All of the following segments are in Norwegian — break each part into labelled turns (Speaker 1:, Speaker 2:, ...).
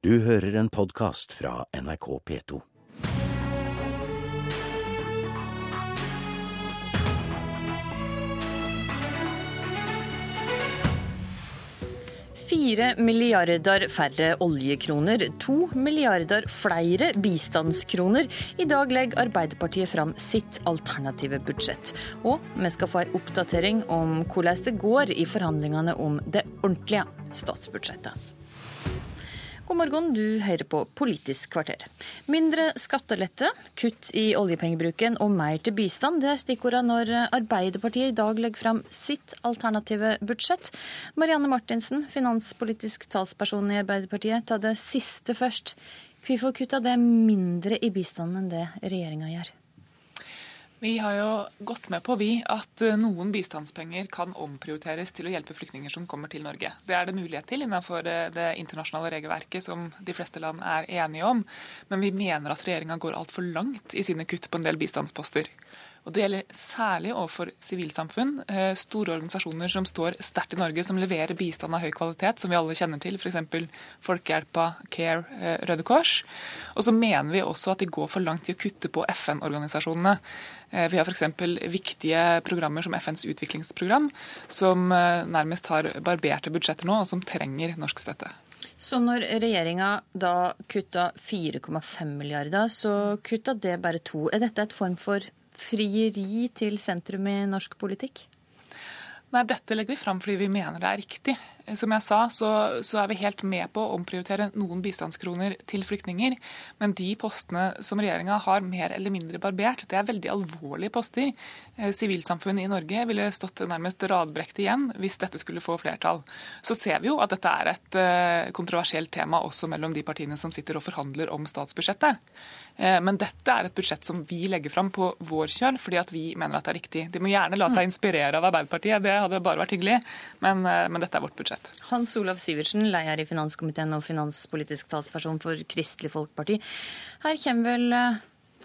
Speaker 1: Du hører en podkast fra NRK P2.
Speaker 2: Fire milliarder færre oljekroner, to milliarder flere bistandskroner. I dag legger Arbeiderpartiet fram sitt alternative budsjett. Og vi skal få en oppdatering om hvordan det går i forhandlingene om det ordentlige statsbudsjettet. God morgen, du hører på Politisk kvarter. Mindre skattelette, kutt i oljepengebruken og mer til bistand, det er stikkordene når Arbeiderpartiet i dag legger fram sitt alternative budsjett. Marianne Martinsen, finanspolitisk talsperson i Arbeiderpartiet, ta det siste først. Hvorfor kutta det mindre i bistanden enn det regjeringa gjør?
Speaker 3: Vi har jo gått med på vi, at eh, noen bistandspenger kan omprioriteres til å hjelpe flyktninger som kommer til Norge. Det er det mulighet til innenfor eh, det internasjonale regelverket som de fleste land er enige om. Men vi mener at regjeringa går altfor langt i sine kutt på en del bistandsposter. Og Det gjelder særlig overfor sivilsamfunn. Eh, store organisasjoner som står sterkt i Norge, som leverer bistand av høy kvalitet, som vi alle kjenner til. F.eks. Folkehjelpa, Care, eh, Røde Kors. Og så mener vi også at de går for langt i å kutte på FN-organisasjonene. Eh, vi har f.eks. viktige programmer som FNs utviklingsprogram, som nærmest har barberte budsjetter nå, og som trenger norsk støtte.
Speaker 2: Så når regjeringa da kutta 4,5 milliarder, så kutta det bare to. Er dette et form for frieri til sentrum i norsk politikk?
Speaker 3: Nei, Dette legger vi fram fordi vi mener det er riktig. Som jeg sa, så, så, er vi helt med på å omprioritere noen bistandskroner til flyktninger. Men de postene som regjeringa har mer eller mindre barbert, det er veldig alvorlige poster. Eh, sivilsamfunnet i Norge ville stått nærmest radbrekt igjen hvis dette skulle få flertall. Så ser vi jo at dette er et eh, kontroversielt tema også mellom de partiene som sitter og forhandler om statsbudsjettet. Eh, men dette er et budsjett som vi legger fram på vår kjøl, fordi at vi mener at det er riktig. De må gjerne la seg inspirere av Arbeiderpartiet, det hadde bare vært hyggelig, men, men dette er vårt budsjett.
Speaker 2: Hans Olav Sivertsen, leder i finanskomiteen og finanspolitisk talsperson for Kristelig Folkeparti. Her kommer vel eh,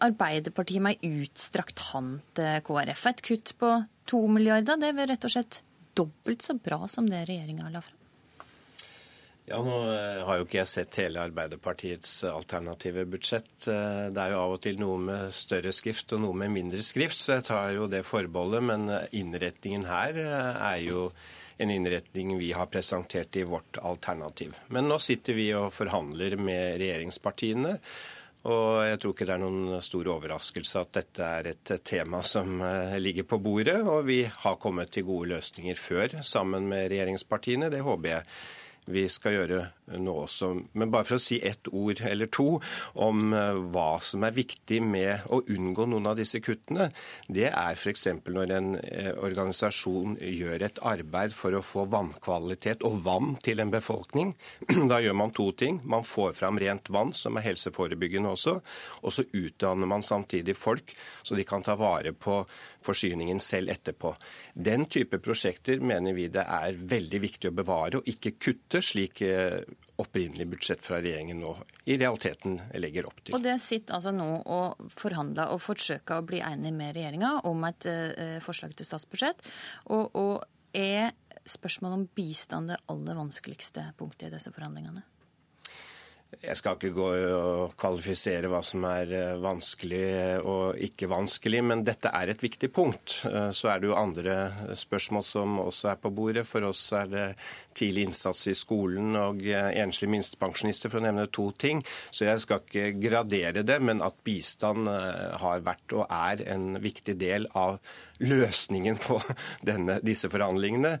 Speaker 2: Arbeiderpartiet med ei utstrakt hånd til KrF. Et kutt på to milliarder, det er rett og slett dobbelt så bra som det regjeringa la fram?
Speaker 4: Ja, Nå eh, har jo ikke jeg sett hele Arbeiderpartiets alternative budsjett. Eh, det er jo av og til noe med større skrift og noe med mindre skrift, så jeg tar jo det forbeholdet. Men eh, innretningen her er jo en innretning vi har presentert i vårt alternativ. Men nå sitter vi og forhandler med regjeringspartiene. Og jeg tror ikke det er noen stor overraskelse at dette er et tema som ligger på bordet. Og vi har kommet til gode løsninger før sammen med regjeringspartiene. Det håper jeg vi skal gjøre nå også. Men bare for å si ett ord eller to om eh, hva som er viktig med å unngå noen av disse kuttene. Det er f.eks. når en eh, organisasjon gjør et arbeid for å få vannkvalitet og vann til en befolkning. Da gjør man to ting. Man får fram rent vann, som er helseforebyggende også. Og så utdanner man samtidig folk, så de kan ta vare på forsyningen selv etterpå. Den type prosjekter mener vi det er veldig viktig å bevare og ikke kutte, slik eh, opprinnelig budsjett fra regjeringen nå i realiteten legger opp til.
Speaker 2: Og Det sitter altså nå og forhandler og forsøker å bli enig med regjeringa om et uh, forslag til statsbudsjett. Og, og er spørsmålet om bistand det aller vanskeligste punktet i disse forhandlingene?
Speaker 4: Jeg skal ikke gå og kvalifisere hva som er eh, vanskelig og ikke vanskelig, men dette er et viktig punkt. Eh, så er det jo andre spørsmål som også er på bordet. For oss er det tidlig innsats i skolen og eh, enslige minstepensjonister, for å nevne to ting. Så jeg skal ikke gradere det, men at bistand har vært og er en viktig del av løsningen på denne, disse forhandlingene,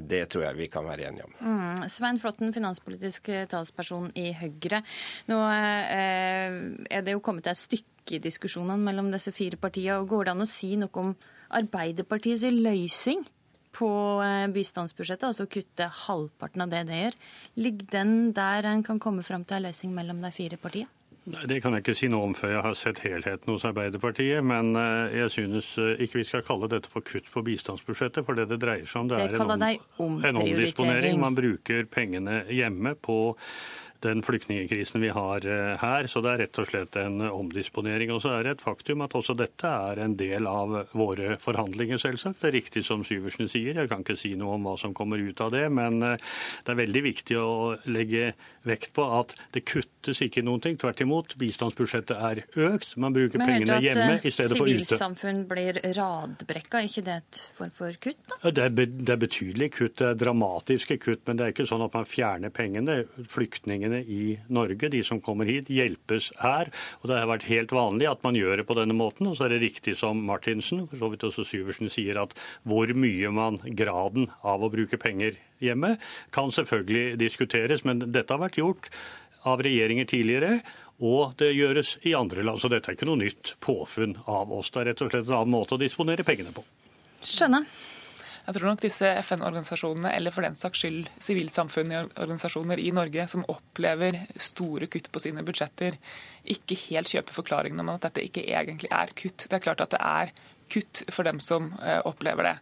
Speaker 4: det tror jeg vi kan være enige om.
Speaker 2: Mm. Svein Flåtten, finanspolitisk talsperson i Høyre. Nå eh, er det jo kommet et stykke i diskusjonene mellom disse fire partiene. og Går det an å si noe om Arbeiderpartiets løsning? på eh, bistandsbudsjettet, altså kutte halvparten av det det gjør. Ligger den der en kan komme fram til en løsning mellom de fire partiene?
Speaker 5: Nei, Det kan jeg ikke si noe om før jeg har sett helheten hos Arbeiderpartiet. Men eh, jeg synes eh, ikke vi skal kalle dette for kutt på bistandsbudsjettet. For det det dreier seg om, det, det er en, om, en omdisponering. Man bruker pengene hjemme på den flyktningkrisen vi har eh, her. Så det er rett og slett en omdisponering. Og så er det et faktum at også dette er en del av våre forhandlinger, selvsagt. Det er riktig som Syversen sier, jeg kan ikke si noe om hva som kommer ut av det. Men eh, det er veldig viktig å legge vekt på at det kuttes ikke noen ting. Tvert imot, bistandsbudsjettet er økt. Man bruker pengene hjemme i stedet for ute.
Speaker 2: Sivilsamfunn blir radbrekka, er ikke det et form for kutt? da?
Speaker 5: Det er, det er betydelige kutt, det er dramatiske kutt. Men det er ikke sånn at man fjerner pengene. Flyktningene i Norge, de som kommer hit, hjelpes her. Og det har vært helt vanlig at man gjør det på denne måten. Og så er det riktig som Martinsen, for så vidt også Syversen, sier at hvor mye man, graden av å bruke penger hjemme, kan selvfølgelig diskuteres. Men dette har vært gjort av regjeringer tidligere. Og det gjøres i andre land, så dette er ikke noe nytt påfunn av oss. Det er rett og slett en annen måte å disponere pengene på.
Speaker 2: Skjønner.
Speaker 3: Jeg tror nok disse FN-organisasjonene, eller for den saks skyld sivilsamfunnorganisasjoner i Norge, som opplever store kutt på sine budsjetter, ikke helt kjøper forklaringen om at dette ikke egentlig er kutt. Det er klart at det er kutt for dem som uh, opplever det.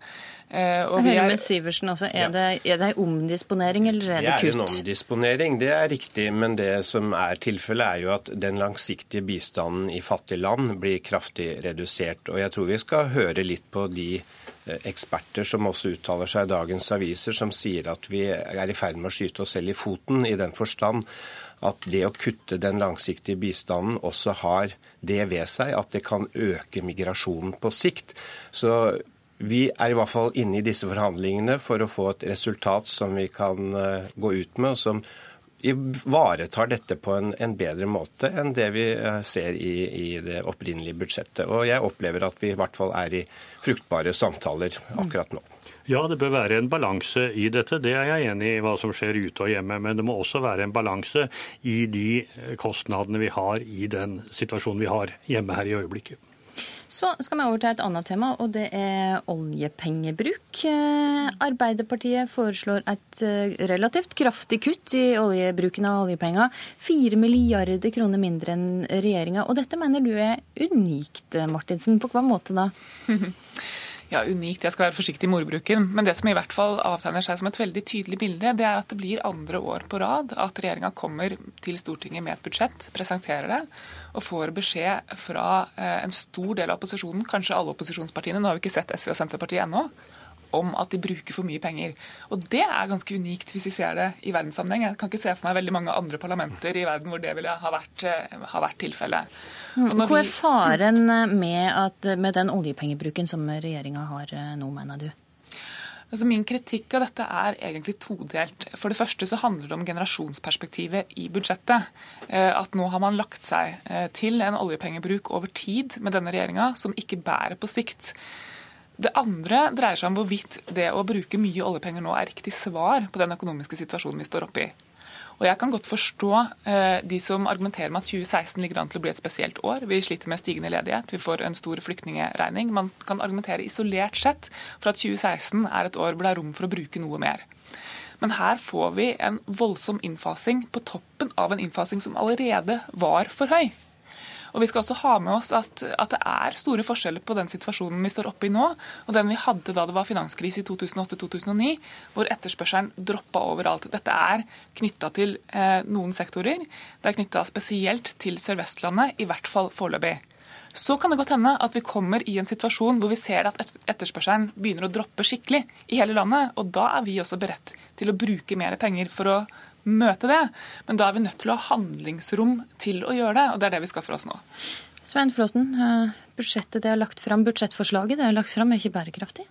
Speaker 2: Uh, og hører med Siversen også. Er, ja. det, er det omdisponering eller er det, kutt?
Speaker 4: Det er en omdisponering, det er riktig. Men det som er tilfellet, er jo at den langsiktige bistanden i fattige land blir kraftig redusert. Og jeg tror vi skal høre litt på de Eh, eksperter som også uttaler seg i dagens aviser, som sier at vi er i ferd med å skyte oss selv i foten, i den forstand at det å kutte den langsiktige bistanden også har det ved seg at det kan øke migrasjonen på sikt. Så vi er i hvert fall inne i disse forhandlingene for å få et resultat som vi kan eh, gå ut med, og som ivaretar dette på en, en, bedre måte enn det vi eh, ser i, i, det opprinnelige budsjettet. Og jeg opplever at vi i hvert fall er i fruktbare samtaler akkurat nå.
Speaker 5: Ja, det bør være en balanse i dette. Det er jeg enig i hva som skjer ute og hjemme. Men det må også være en balanse i de kostnadene vi har i den situasjonen vi har hjemme her i øyeblikket.
Speaker 2: Så skal vi over til et annet tema, og det er oljepengebruk. Eh, Arbeiderpartiet foreslår et eh, relativt kraftig kutt i oljebruken av oljepenger. Fire milliarder kroner mindre enn regjeringa. Og dette mener du er unikt, Martinsen. På hva måte da?
Speaker 3: ja, unikt. Jeg skal være forsiktig i mordbruken. Men det som i hvert fall avtegner seg som et veldig tydelig bilde, det er at det blir andre år på rad at regjeringa kommer til Stortinget med et budsjett, presenterer det, og får beskjed fra eh, en stor del av opposisjonen, kanskje alle opposisjonspartiene, nå har vi ikke sett SV og Senterpartiet ennå, om at de bruker for mye penger. Og Det er ganske unikt hvis vi ser det i verdenssammenheng. Jeg kan ikke se for meg veldig mange andre parlamenter i verden hvor det ville ha vært, eh, ha vært tilfellet.
Speaker 2: Hva er faren med, at, med den oljepengebruken som regjeringa har eh, nå, mener du?
Speaker 3: Altså min kritikk av dette er egentlig todelt. For det første så handler det om generasjonsperspektivet i budsjettet. Eh, at nå har man lagt seg til en oljepengebruk over tid med denne regjeringa som ikke bærer på sikt. Det andre dreier seg om hvorvidt det å bruke mye oljepenger nå er riktig svar på den økonomiske situasjonen vi står oppe i. Og Jeg kan godt forstå eh, de som argumenterer med at 2016 ligger an til å bli et spesielt år. Vi sliter med stigende ledighet, vi får en stor flyktningeregning. Man kan argumentere isolert sett for at 2016 er et år hvor det er rom for å bruke noe mer. Men her får vi en voldsom innfasing på toppen av en innfasing som allerede var for høy. Og Vi skal også ha med oss at, at, det er store forskjeller på den situasjonen vi står oppe i nå, og den vi hadde da det var finanskrise i 2008-2009, hvor etterspørselen droppa overalt. Dette er knytta til eh, noen sektorer. Det er knytta spesielt til Sør-Vestlandet, i hvert fall foreløpig. Så kan det godt hende at vi kommer i en situasjon hvor vi ser at etterspørselen begynner å droppe skikkelig i hele landet. Og da er vi også beredt til å bruke mer penger for å møte det. Men da er vi nødt til å ha handlingsrom til å gjøre det, og det er det vi skal for oss nå.
Speaker 2: Svein Flåten, eh, budsjettet det er lagt fram, budsjettforslaget det er lagt fram, er ikke bærekraftig?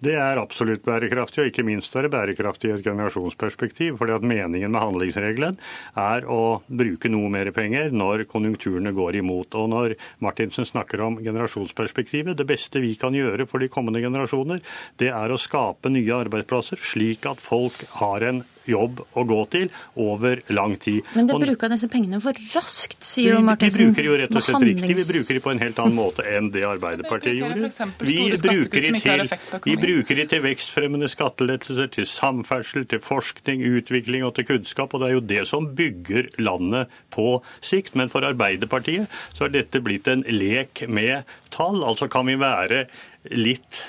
Speaker 5: Det er absolutt bærekraftig, og ikke minst er det bærekraftig i et generasjonsperspektiv. fordi at Meningen med handlingsregelen er å bruke noe mer penger når konjunkturene går imot. Og når Martinsen snakker om generasjonsperspektivet, det beste vi kan gjøre for de kommende generasjoner, det er å skape nye arbeidsplasser, slik at folk har en jobb å gå til over lang tid.
Speaker 2: Men da bruker disse pengene for raskt, sier jo Martinsen.
Speaker 5: Vi bruker jo rett og slett riktig. Vi bruker de på en helt annen måte enn det Arbeiderpartiet gjorde. Vi bruker, de til, vi bruker de til vekstfremmende skattelettelser, til samferdsel, til forskning, utvikling og til kunnskap. Og det er jo det som bygger landet på sikt. Men for Arbeiderpartiet så har dette blitt en lek med tall. Altså kan vi være litt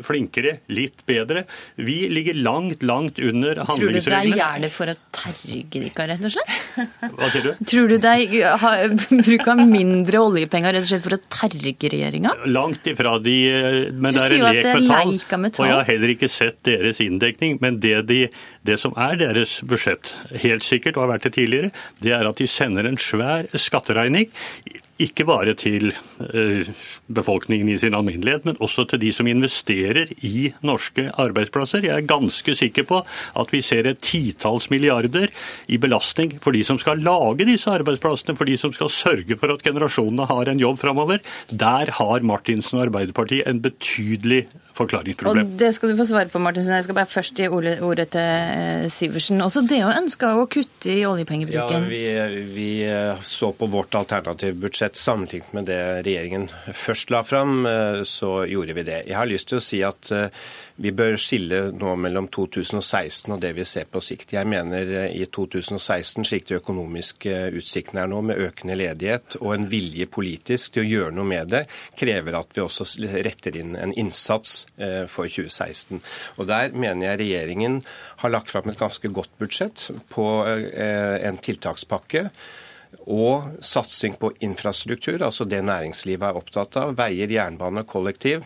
Speaker 5: flinkere, litt bedre. Vi ligger langt, langt under handlingsreglene.
Speaker 2: Tror du det er gjerne for å terge dere, rett og slett?
Speaker 5: Hva sier du?
Speaker 2: Tror du det er bruk av mindre oljepenger rett og slett for å terge regjeringa?
Speaker 5: Langt ifra de Men det er en lek med tall. Og jeg har heller ikke sett deres inndekning. Men det, de, det som er deres budsjett, helt sikkert, og har vært det tidligere, det er at de sender en svær skatteregning. Ikke bare til eh, befolkningen i sin alminnelighet, men også til de som investerer i norske arbeidsplasser. Jeg er ganske sikker på at vi ser et titalls milliarder i belastning for de som skal lage disse arbeidsplassene, for de som skal sørge for at generasjonene har en jobb framover. Der har Martinsen og Arbeiderpartiet en betydelig forklaringsproblem.
Speaker 2: Og det skal du få svare på, Martinsen. Jeg skal bare først gi ordet ordet til eh, Syversen. Også det å ønske å kutte i
Speaker 4: Ja,
Speaker 2: oljepengebruken.
Speaker 4: vi, vi eh, så på vårt alternative budsjett sammenlignet med det regjeringen først la fram, eh, så gjorde vi det. Jeg har lyst til å si at vi bør skille nå mellom 2016 og det vi ser på sikt. Jeg mener eh, i 2016, slik de økonomiske utsiktene er nå, med økende ledighet og en vilje politisk til å gjøre noe med det, krever at vi også retter inn en innsats eh, for 2016. Og Der mener jeg regjeringen har lagt fram et ganske godt budsjett på eh, en tiltakspakke. Og satsing på infrastruktur, altså det næringslivet er opptatt av. Veier, jernbane, kollektiv.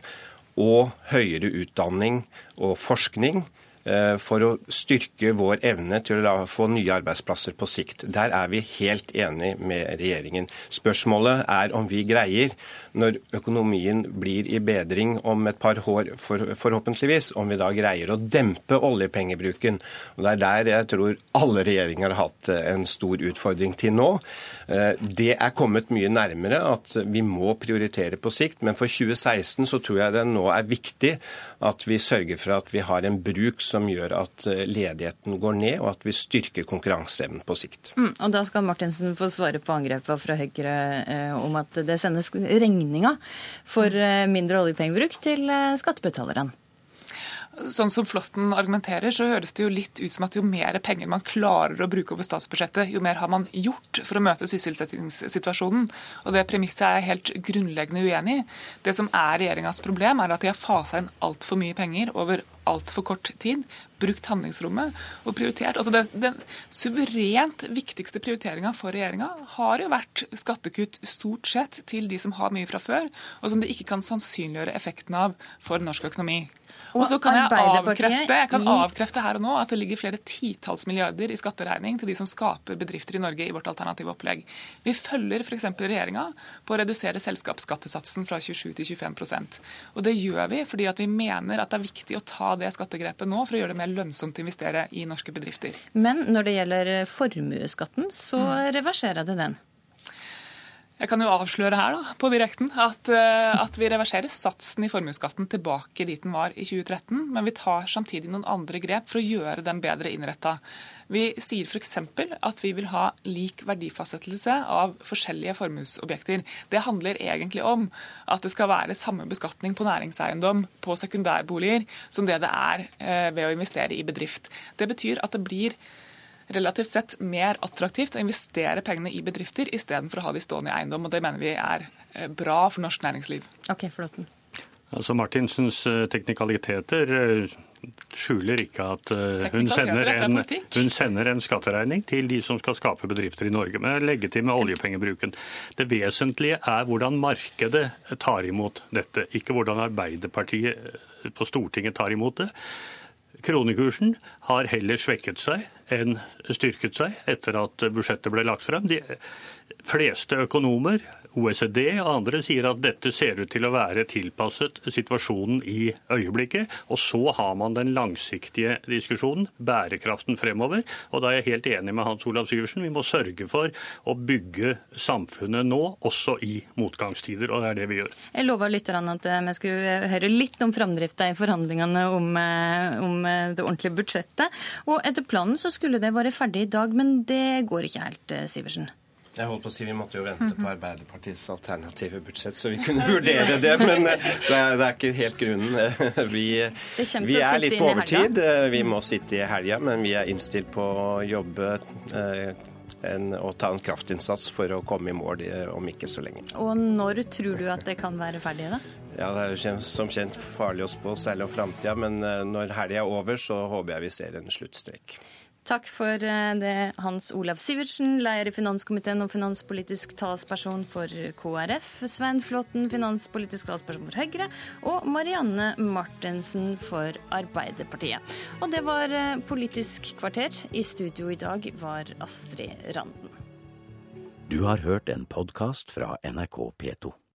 Speaker 4: Og høyere utdanning og forskning for å styrke vår evne til å få nye arbeidsplasser på sikt. Der er vi helt enig med regjeringen. Spørsmålet er om vi greier, når økonomien blir i bedring om et par år, for, forhåpentligvis, om vi da greier å dempe oljepengebruken. Og Det er der jeg tror alle regjeringer har hatt eh, en stor utfordring til nå. Eh, Det er kommet mye nærmere at vi må prioritere på sikt, men for 2016 så tror jeg det nå er viktig at vi sørger for at vi har en bruk som gjør at eh, ledigheten går ned, og at vi styrker konkurranseevnen på sikt.
Speaker 2: Mm, og da skal Martinsen få svare på angrepet fra Høyre eh, om at det sendes regninga for eh, mindre oljepengebruk til eh, skattebetalerne.
Speaker 3: Sånn som Flåtten argumenterer, så høres det jo litt ut som at jo mer penger man klarer å bruke over statsbudsjettet, jo mer har man gjort for å møte sysselsettingssituasjonen. Og det premisset er jeg helt grunnleggende uenig i. Det som er regjeringas problem, er at de har fasa inn altfor mye penger over altfor kort tid, brukt handlingsrommet og prioritert. Altså det, Den suverent viktigste prioriteringa for regjeringa har jo vært skattekutt stort sett til de som har mye fra før, og som de ikke kan sannsynliggjøre effekten av for norsk økonomi. Og så kan jeg avkrefte, jeg kan avkrefte her og nå at det ligger flere titalls milliarder i skatteregning til de som skaper bedrifter i Norge i vårt alternative opplegg. Vi følger f.eks. regjeringa på å redusere selskapsskattesatsen fra 27 til 25% Og det gjør vi fordi at vi mener at det er viktig å ta det skattegrepet nå for å gjøre det mer lønnsomt å investere i norske bedrifter.
Speaker 2: Men når det gjelder formuesskatten, så
Speaker 3: Mm.
Speaker 2: reverserer det den.
Speaker 3: Jeg kan jo avsløre her da, på direkten at, eh, at vi reverserer satsen i formuesskatten tilbake dit den var i 2013, men vi tar samtidig noen andre grep for å gjøre den bedre innretta. Vi sier f.eks. at vi vil ha lik verdifastsettelse av forskjellige formuesobjekter. Det handler egentlig om at det skal være samme beskatning på næringseiendom på sekundærboliger som det det er eh, ved å investere i bedrift. Det betyr at det blir relativt sett mer attraktivt å investere pengene i bedrifter istedenfor å ha de stående i eiendom. og Det mener vi er eh, bra for norsk næringsliv.
Speaker 2: Ok, Flåtten.
Speaker 5: Altså Martinsens eh, teknikaliteter eh, skjuler ikke at hun sender,
Speaker 3: er
Speaker 5: en, hun sender en skatteregning til de som skal skape bedrifter i Norge. Men jeg legger til med oljepengebruken. Det vesentlige er hvordan markedet tar imot dette, ikke hvordan Arbeiderpartiet på Stortinget tar imot det. Kronekursen har heller svekket seg enn styrket seg etter at budsjettet ble lagt frem. De fleste økonomer, OECD og andre sier at dette ser ut til å være tilpasset situasjonen i øyeblikket. Og så har man den langsiktige diskusjonen, bærekraften fremover. Og da er jeg helt enig med Hans Olav Syversen. Vi må sørge for å bygge samfunnet nå, også i motgangstider. Og det er det vi gjør.
Speaker 2: Jeg lova lytterne at vi skulle høre litt om framdrifta i forhandlingene om, eh, om det ordentlige budsjettet. Og etter planen så skulle det være ferdig i dag, men det går ikke helt, eh, Sivertsen.
Speaker 4: Jeg holdt på å si Vi måtte jo vente på Arbeiderpartiets alternative budsjett, så vi kunne vurdere det. Men eh, det er, det er ikke helt grunnen. Vi, vi er litt på overtid. Eh, Vi må sitte i helga, men vi er innstilt på å jobbe eh, en, og ta en kraftinnsats for å komme i mål om ikke så lenge.
Speaker 2: Og når tror du at det kan være ferdig, da?
Speaker 4: Ja, Det er jo som kjent farlig å spå, særlig om framtida. Men når helga er over, så håper jeg vi ser en sluttstrek.
Speaker 2: Takk for eh, det, Hans Olav Sivertsen, leder i finanskomiteen og finanspolitisk talsperson for KrF, Svein Flåtten, finanspolitisk talsperson for Høyre, og Marianne Martensen for Arbeiderpartiet. Og det var eh, Politisk kvarter. I studio i dag var Astrid Randen.
Speaker 1: Du har hørt en podkast fra NRK P2.